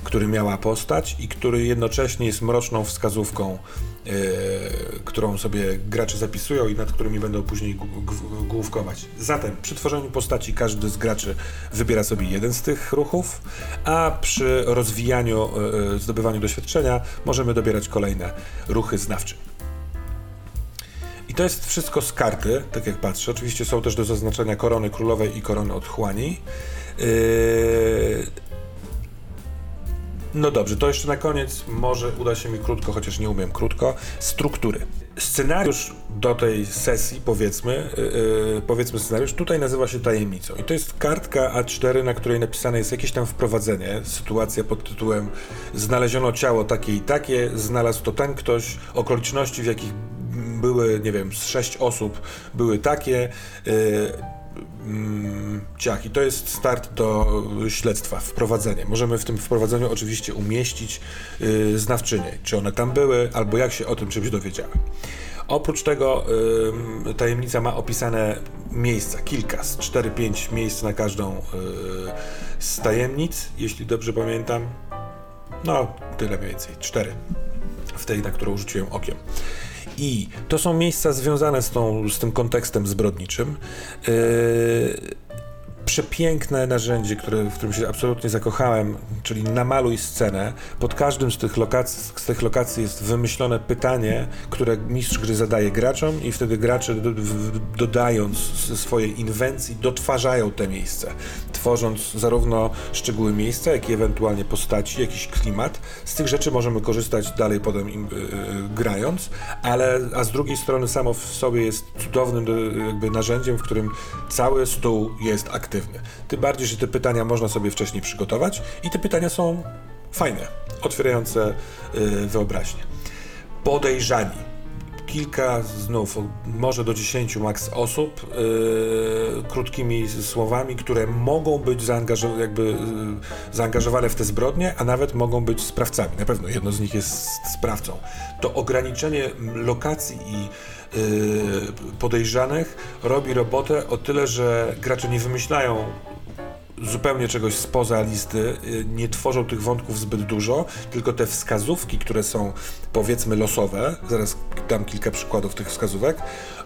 który miała postać i który jednocześnie jest mroczną wskazówką którą sobie gracze zapisują i nad którymi będą później główkować. Zatem przy tworzeniu postaci każdy z graczy wybiera sobie jeden z tych ruchów, a przy rozwijaniu, e, e, zdobywaniu doświadczenia możemy dobierać kolejne ruchy znawcze. I to jest wszystko z karty, tak jak patrzę. Oczywiście są też do zaznaczenia korony królowej i korony otchłani. Yy no dobrze, to jeszcze na koniec. Może uda się mi krótko, chociaż nie umiem krótko, struktury. Scenariusz do tej sesji, powiedzmy, yy, powiedzmy scenariusz, tutaj nazywa się tajemnicą. I to jest kartka A4, na której napisane jest jakieś tam wprowadzenie, sytuacja pod tytułem znaleziono ciało takie i takie, znalazł to ten ktoś, okoliczności w jakich były, nie wiem, z sześć osób były takie, yy, ciach. I to jest start do śledztwa, wprowadzenie. Możemy w tym wprowadzeniu oczywiście umieścić yy, znawczynie, czy one tam były, albo jak się o tym czymś dowiedziały. Oprócz tego tajemnica ma opisane miejsca, kilka, z 4-5 miejsc na każdą y, z tajemnic, jeśli dobrze pamiętam. No, tyle mniej więcej, 4 w tej, na którą rzuciłem okiem. I to są miejsca związane z, tą, z tym kontekstem zbrodniczym. Yy, przepiękne narzędzie, które, w którym się absolutnie zakochałem, czyli namaluj scenę. Pod każdym z tych, lokacji, z tych lokacji jest wymyślone pytanie, które mistrz gry zadaje graczom i wtedy gracze do, w, dodając swojej inwencji dotwarzają te miejsce, tworząc zarówno szczegóły miejsca, jak i ewentualnie postaci, jakiś klimat. Z tych rzeczy możemy korzystać dalej potem im, yy, grając, ale a z drugiej strony samo w sobie jest cudownym jakby narzędziem, w którym cały stół jest aktywny aktywny. Tym bardziej, że te pytania można sobie wcześniej przygotować i te pytania są fajne, otwierające yy, wyobraźnię. Podejrzani. Kilka, znów, może do dziesięciu maks osób, yy, krótkimi słowami, które mogą być zaangażowane, jakby, yy, zaangażowane w te zbrodnie, a nawet mogą być sprawcami. Na pewno jedno z nich jest sprawcą. To ograniczenie lokacji i Y, podejrzanych robi robotę o tyle, że gracze nie wymyślają zupełnie czegoś spoza listy, y, nie tworzą tych wątków zbyt dużo, tylko te wskazówki, które są powiedzmy losowe, zaraz dam kilka przykładów tych wskazówek,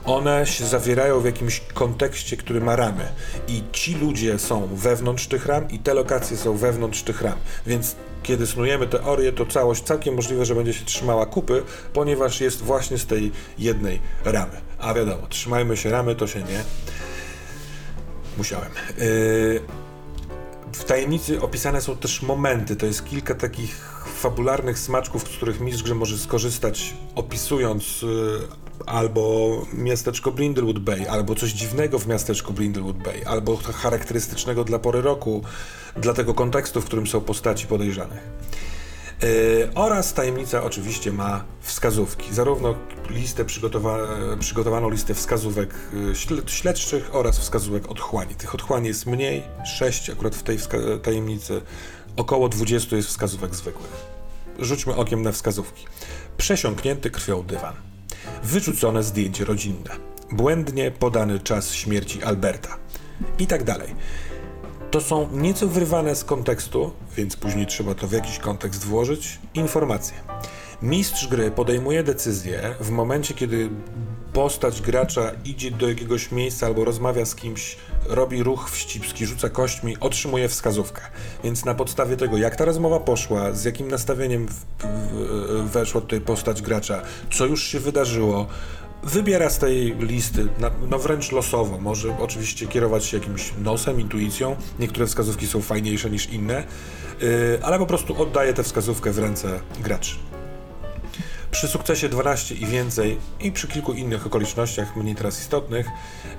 one się zawierają w jakimś kontekście, który ma ramy. I ci ludzie są wewnątrz tych ram i te lokacje są wewnątrz tych ram. Więc kiedy snujemy teorię, to całość całkiem możliwe, że będzie się trzymała kupy, ponieważ jest właśnie z tej jednej ramy. A wiadomo, trzymajmy się ramy, to się nie. Musiałem. Yy... W tajemnicy opisane są też momenty, to jest kilka takich fabularnych smaczków, z których mistrz może skorzystać, opisując y, albo miasteczko Brindlewood Bay, albo coś dziwnego w miasteczku Brindlewood Bay, albo charakterystycznego dla pory roku, dla tego kontekstu, w którym są postaci podejrzanych. Yy, oraz tajemnica oczywiście ma wskazówki, zarówno listę przygotowa przygotowaną listę wskazówek yy, śledczych oraz wskazówek otchłani. Tych otchłani jest mniej, 6 akurat w tej tajemnicy, około 20 jest wskazówek zwykłych. Rzućmy okiem na wskazówki. Przesiąknięty krwią dywan. Wyrzucone zdjęcie rodzinne. Błędnie podany czas śmierci Alberta. I tak dalej to są nieco wyrwane z kontekstu, więc później trzeba to w jakiś kontekst włożyć, informacje. Mistrz gry podejmuje decyzję w momencie, kiedy postać gracza idzie do jakiegoś miejsca albo rozmawia z kimś, robi ruch wścibski, rzuca kośćmi, otrzymuje wskazówkę. Więc na podstawie tego, jak ta rozmowa poszła, z jakim nastawieniem weszła tutaj postać gracza, co już się wydarzyło, wybiera z tej listy, no wręcz losowo. Może oczywiście kierować się jakimś nosem, intuicją. Niektóre wskazówki są fajniejsze niż inne, yy, ale po prostu oddaje tę wskazówkę w ręce graczy. Przy sukcesie 12 i więcej i przy kilku innych okolicznościach, mniej teraz istotnych,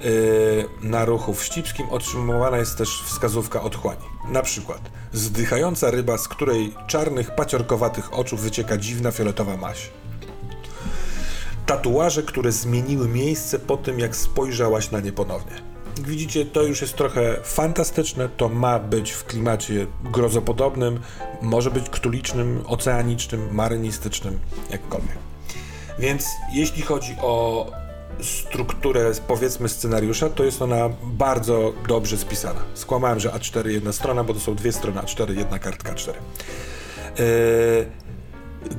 yy, na ruchu wścibskim otrzymywana jest też wskazówka otchłani. Na przykład zdychająca ryba, z której czarnych, paciorkowatych oczu wycieka dziwna fioletowa maść tatuaże, które zmieniły miejsce po tym, jak spojrzałaś na nie ponownie. Jak widzicie, to już jest trochę fantastyczne, to ma być w klimacie grozopodobnym, może być ktulicznym, oceanicznym, marynistycznym, jakkolwiek. Więc jeśli chodzi o strukturę, powiedzmy, scenariusza, to jest ona bardzo dobrze spisana. Skłamałem, że A4 jedna strona, bo to są dwie strony A4, jedna kartka A4. Yy,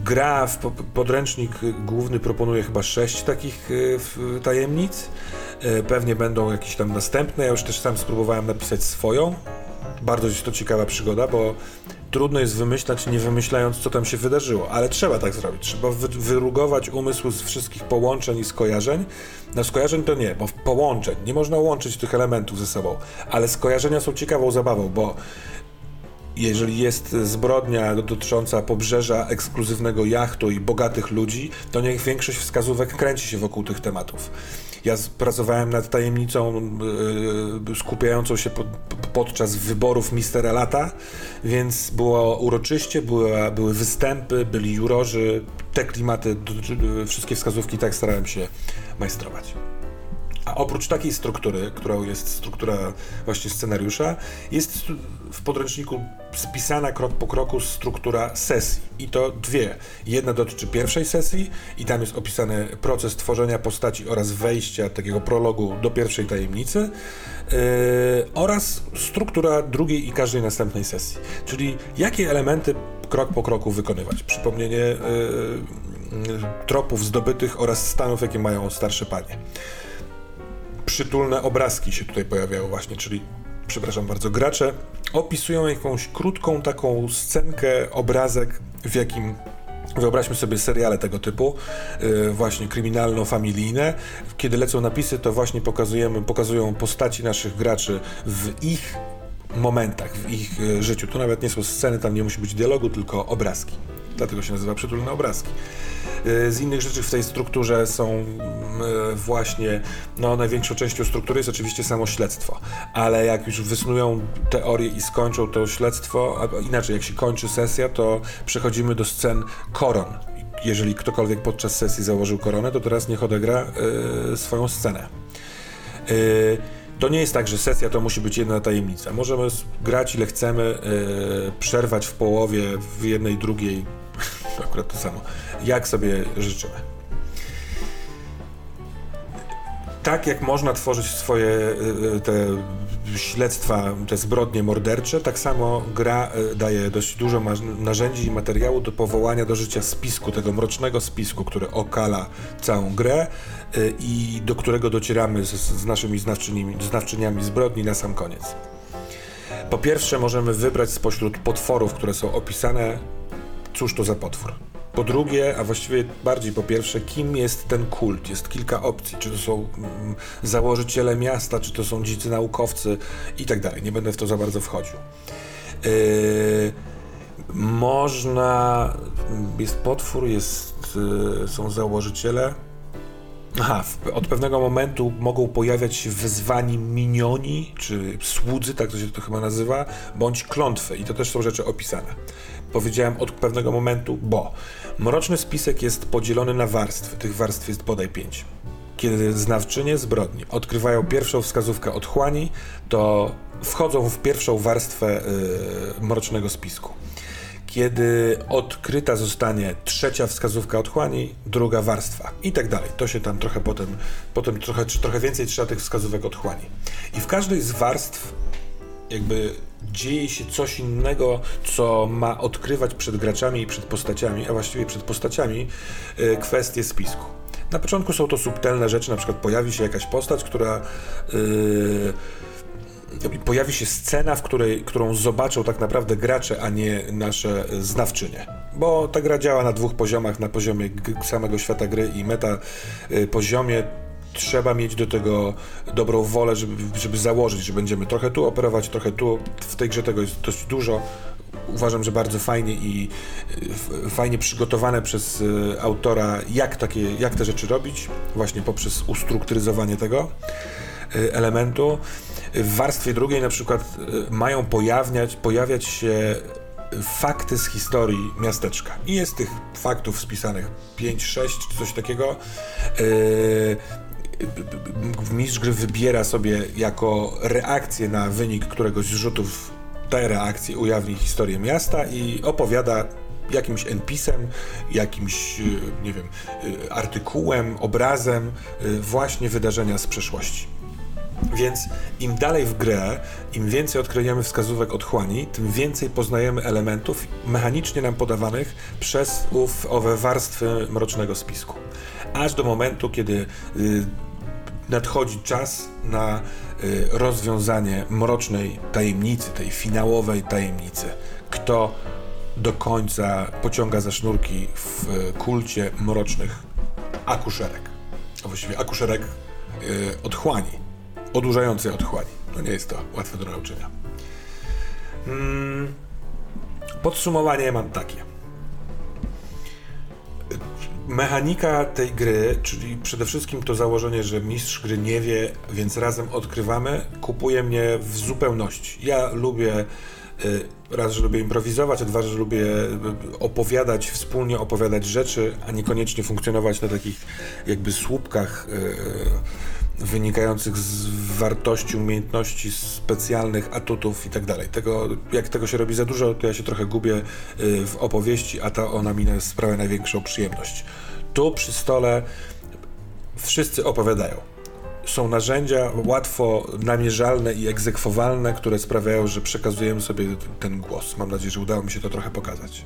gra w podręcznik główny proponuje chyba sześć takich e, tajemnic. E, pewnie będą jakieś tam następne. Ja już też sam spróbowałem napisać swoją. Bardzo jest to ciekawa przygoda, bo trudno jest wymyślać, nie wymyślając, co tam się wydarzyło, ale trzeba tak zrobić. Trzeba wy wyrugować umysł z wszystkich połączeń i skojarzeń. No skojarzeń to nie, bo połączeń. Nie można łączyć tych elementów ze sobą, ale skojarzenia są ciekawą zabawą, bo jeżeli jest zbrodnia dotycząca pobrzeża ekskluzywnego jachtu i bogatych ludzi, to niech większość wskazówek kręci się wokół tych tematów. Ja pracowałem nad tajemnicą yy, skupiającą się pod, podczas wyborów Mistera Lata, więc było uroczyście, była, były występy, byli jurorzy, te klimaty, wszystkie wskazówki tak starałem się majstrować. A oprócz takiej struktury, którą jest struktura właśnie scenariusza, jest w podręczniku spisana krok po kroku struktura sesji. I to dwie. Jedna dotyczy pierwszej sesji i tam jest opisany proces tworzenia postaci oraz wejścia takiego prologu do pierwszej tajemnicy yy, oraz struktura drugiej i każdej następnej sesji. Czyli jakie elementy krok po kroku wykonywać. Przypomnienie yy, tropów zdobytych oraz stanów, jakie mają starsze panie przytulne obrazki się tutaj pojawiały właśnie, czyli przepraszam bardzo, gracze opisują jakąś krótką taką scenkę, obrazek, w jakim Wyobraźmy sobie seriale tego typu, yy, właśnie kryminalno-familijne. Kiedy lecą napisy, to właśnie pokazujemy, pokazują postaci naszych graczy w ich momentach, w ich y, życiu. To nawet nie są sceny, tam nie musi być dialogu, tylko obrazki. Dlatego się nazywa przytulne obrazki. Y, z innych rzeczy w tej strukturze są y, właśnie, no największą częścią struktury jest oczywiście samo śledztwo, ale jak już wysnują teorię i skończą to śledztwo, inaczej, jak się kończy sesja, to przechodzimy do scen koron. Jeżeli ktokolwiek podczas sesji założył koronę, to teraz niech odegra y, swoją scenę. Y, to nie jest tak, że sesja to musi być jedna tajemnica. Możemy grać ile chcemy, yy, przerwać w połowie, w jednej, drugiej, akurat to samo, jak sobie życzymy. Tak jak można tworzyć swoje yy, te śledztwa, te zbrodnie mordercze, tak samo gra yy, daje dość dużo narzędzi i materiału do powołania do życia spisku, tego mrocznego spisku, który okala całą grę Y, i do którego docieramy z, z naszymi znawczyniami zbrodni na sam koniec. Po pierwsze, możemy wybrać spośród potworów, które są opisane, cóż to za potwór. Po drugie, a właściwie bardziej po pierwsze, kim jest ten kult? Jest kilka opcji. Czy to są mm, założyciele miasta, czy to są dzicy naukowcy i tak dalej. Nie będę w to za bardzo wchodził. Yy, można. Jest potwór, jest, yy, są założyciele. Aha, od pewnego momentu mogą pojawiać się wyzwani minioni, czy słudzy, tak to się to chyba nazywa, bądź klątwy i to też są rzeczy opisane. Powiedziałem od pewnego momentu, bo mroczny spisek jest podzielony na warstwy, tych warstw jest bodaj pięć. Kiedy znawczynie zbrodni odkrywają pierwszą wskazówkę otchłani, to wchodzą w pierwszą warstwę yy, mrocznego spisku kiedy odkryta zostanie trzecia wskazówka otchłani, druga warstwa i tak dalej. To się tam trochę potem, potem trochę, trochę więcej trzeba tych wskazówek otchłani. I w każdej z warstw jakby dzieje się coś innego, co ma odkrywać przed graczami i przed postaciami, a właściwie przed postaciami y, kwestie spisku. Na początku są to subtelne rzeczy, na przykład pojawi się jakaś postać, która yy, pojawi się scena, w której, którą zobaczą tak naprawdę gracze, a nie nasze znawczynie. Bo ta gra działa na dwóch poziomach, na poziomie samego świata gry i meta y, poziomie trzeba mieć do tego dobrą wolę, żeby, żeby założyć, że będziemy trochę tu operować, trochę tu. W tej grze tego jest dość dużo. Uważam, że bardzo fajnie i y, fajnie przygotowane przez y, autora, jak, takie, jak te rzeczy robić, właśnie poprzez ustrukturyzowanie tego elementu. W warstwie drugiej na przykład y, mają pojawiać, pojawiać się fakty z historii miasteczka. I jest tych faktów spisanych 5, 6 czy coś takiego. Yy, mistrz gry wybiera sobie jako reakcję na wynik któregoś z rzutów te reakcje ujawni historię miasta i opowiada jakimś NPC-em, jakimś, y, nie wiem, y, artykułem, obrazem właśnie wydarzenia z przeszłości. Więc im dalej w grę, im więcej odkryjemy wskazówek otchłani, tym więcej poznajemy elementów mechanicznie nam podawanych przez ów, owe warstwy mrocznego spisku. Aż do momentu, kiedy y, nadchodzi czas na y, rozwiązanie mrocznej tajemnicy, tej finałowej tajemnicy. Kto do końca pociąga za sznurki w y, kulcie mrocznych akuszerek. A właściwie akuszerek y, otchłani odurzającej otchłani. No nie jest to łatwe do nauczenia. Hmm. Podsumowanie mam takie. Mechanika tej gry, czyli przede wszystkim to założenie, że mistrz gry nie wie, więc razem odkrywamy, kupuje mnie w zupełności. Ja lubię y, raz, że lubię improwizować, a dwa, że lubię y, opowiadać, wspólnie opowiadać rzeczy, a niekoniecznie funkcjonować na takich jakby słupkach yy, wynikających z wartości, umiejętności specjalnych, atutów i tak dalej. Tego, jak tego się robi za dużo, to ja się trochę gubię y, w opowieści, a ta ona mi sprawia największą przyjemność. Tu przy stole wszyscy opowiadają. Są narzędzia łatwo namierzalne i egzekwowalne, które sprawiają, że przekazujemy sobie ten głos. Mam nadzieję, że udało mi się to trochę pokazać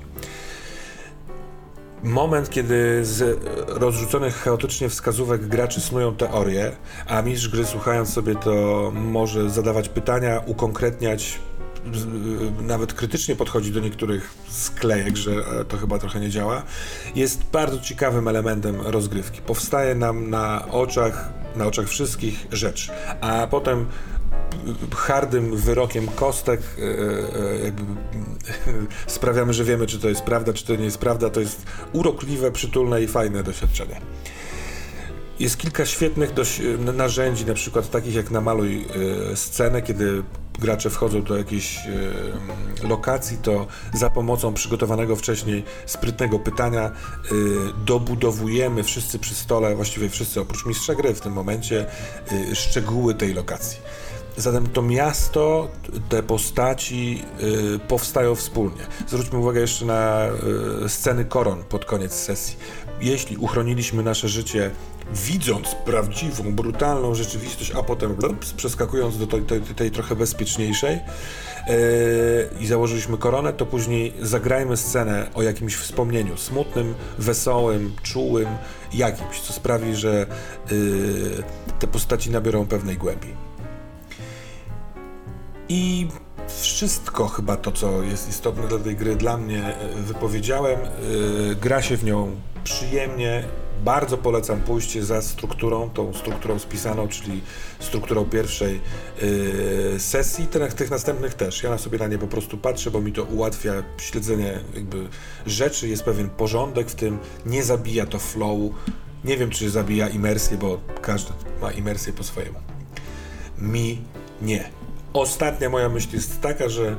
moment, kiedy z rozrzuconych chaotycznie wskazówek graczy snują teorie, a mistrz gry słuchając sobie to może zadawać pytania, ukonkretniać, nawet krytycznie podchodzi do niektórych sklejek, że e, to chyba trochę nie działa, jest bardzo ciekawym elementem rozgrywki. Powstaje nam na oczach, na oczach wszystkich rzecz, a potem hardym wyrokiem kostek e, e, jakby sprawiamy, że wiemy, czy to jest prawda, czy to nie jest prawda. To jest urokliwe, przytulne i fajne doświadczenie. Jest kilka świetnych narzędzi, na przykład takich jak namaluj scenę, kiedy gracze wchodzą do jakiejś lokacji, to za pomocą przygotowanego wcześniej sprytnego pytania dobudowujemy wszyscy przy stole, właściwie wszyscy oprócz mistrza gry w tym momencie, szczegóły tej lokacji. Zatem to miasto, te postaci y, powstają wspólnie. Zwróćmy uwagę jeszcze na y, sceny koron pod koniec sesji. Jeśli uchroniliśmy nasze życie widząc prawdziwą, brutalną rzeczywistość, a potem blups, przeskakując do tej, tej, tej trochę bezpieczniejszej yy, i założyliśmy koronę, to później zagrajmy scenę o jakimś wspomnieniu smutnym, wesołym, czułym, jakimś, co sprawi, że yy, te postaci nabiorą pewnej głębi. I wszystko chyba to, co jest istotne dla tej gry, dla mnie e, wypowiedziałem. Yy, gra się w nią przyjemnie. Bardzo polecam pójście za strukturą, tą strukturą spisaną, czyli strukturą pierwszej yy, sesji, tych, tych następnych też. Ja na sobie na nie po prostu patrzę, bo mi to ułatwia śledzenie jakby rzeczy, jest pewien porządek w tym, nie zabija to flow. Nie wiem, czy zabija imersję, bo każdy ma imersję po swojemu. Mi nie. Ostatnia moja myśl jest taka, że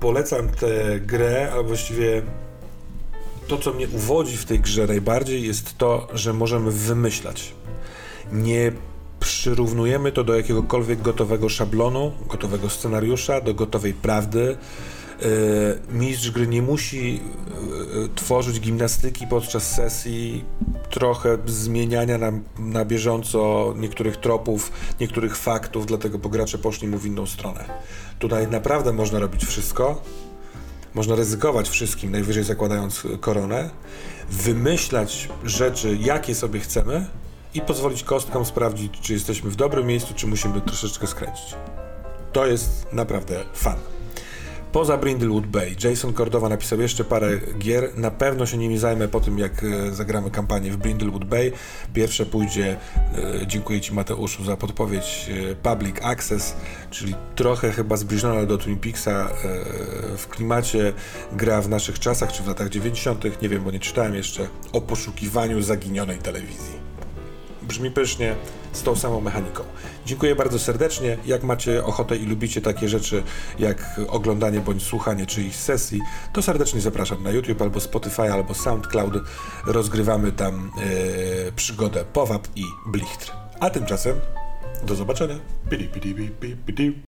polecam tę grę, a właściwie to, co mnie uwodzi w tej grze najbardziej, jest to, że możemy wymyślać. Nie przyrównujemy to do jakiegokolwiek gotowego szablonu, gotowego scenariusza, do gotowej prawdy. E, mistrz gry nie musi e, tworzyć gimnastyki podczas sesji, trochę zmieniania na, na bieżąco niektórych tropów, niektórych faktów, dlatego bo gracze poszli mu w inną stronę. Tutaj naprawdę można robić wszystko, można ryzykować wszystkim, najwyżej zakładając koronę, wymyślać rzeczy, jakie sobie chcemy i pozwolić kostkom sprawdzić, czy jesteśmy w dobrym miejscu, czy musimy troszeczkę skręcić. To jest naprawdę fan. Poza Brindlewood Bay, Jason Cordowa napisał jeszcze parę gier. Na pewno się nimi zajmę po tym, jak e, zagramy kampanię w Brindlewood Bay. Pierwsze pójdzie, e, dziękuję Ci Mateuszu za podpowiedź, e, Public Access, czyli trochę chyba zbliżona do Twin Peaksa w klimacie gra w naszych czasach, czy w latach 90., nie wiem, bo nie czytałem jeszcze, o poszukiwaniu zaginionej telewizji. Brzmi pysznie, z tą samą mechaniką. Dziękuję bardzo serdecznie. Jak macie ochotę i lubicie takie rzeczy jak oglądanie bądź słuchanie czyichś sesji, to serdecznie zapraszam na YouTube albo Spotify albo SoundCloud. Rozgrywamy tam yy, przygodę Powab i Blichtr. A tymczasem do zobaczenia. Pidi, pidi, pidi, pidi.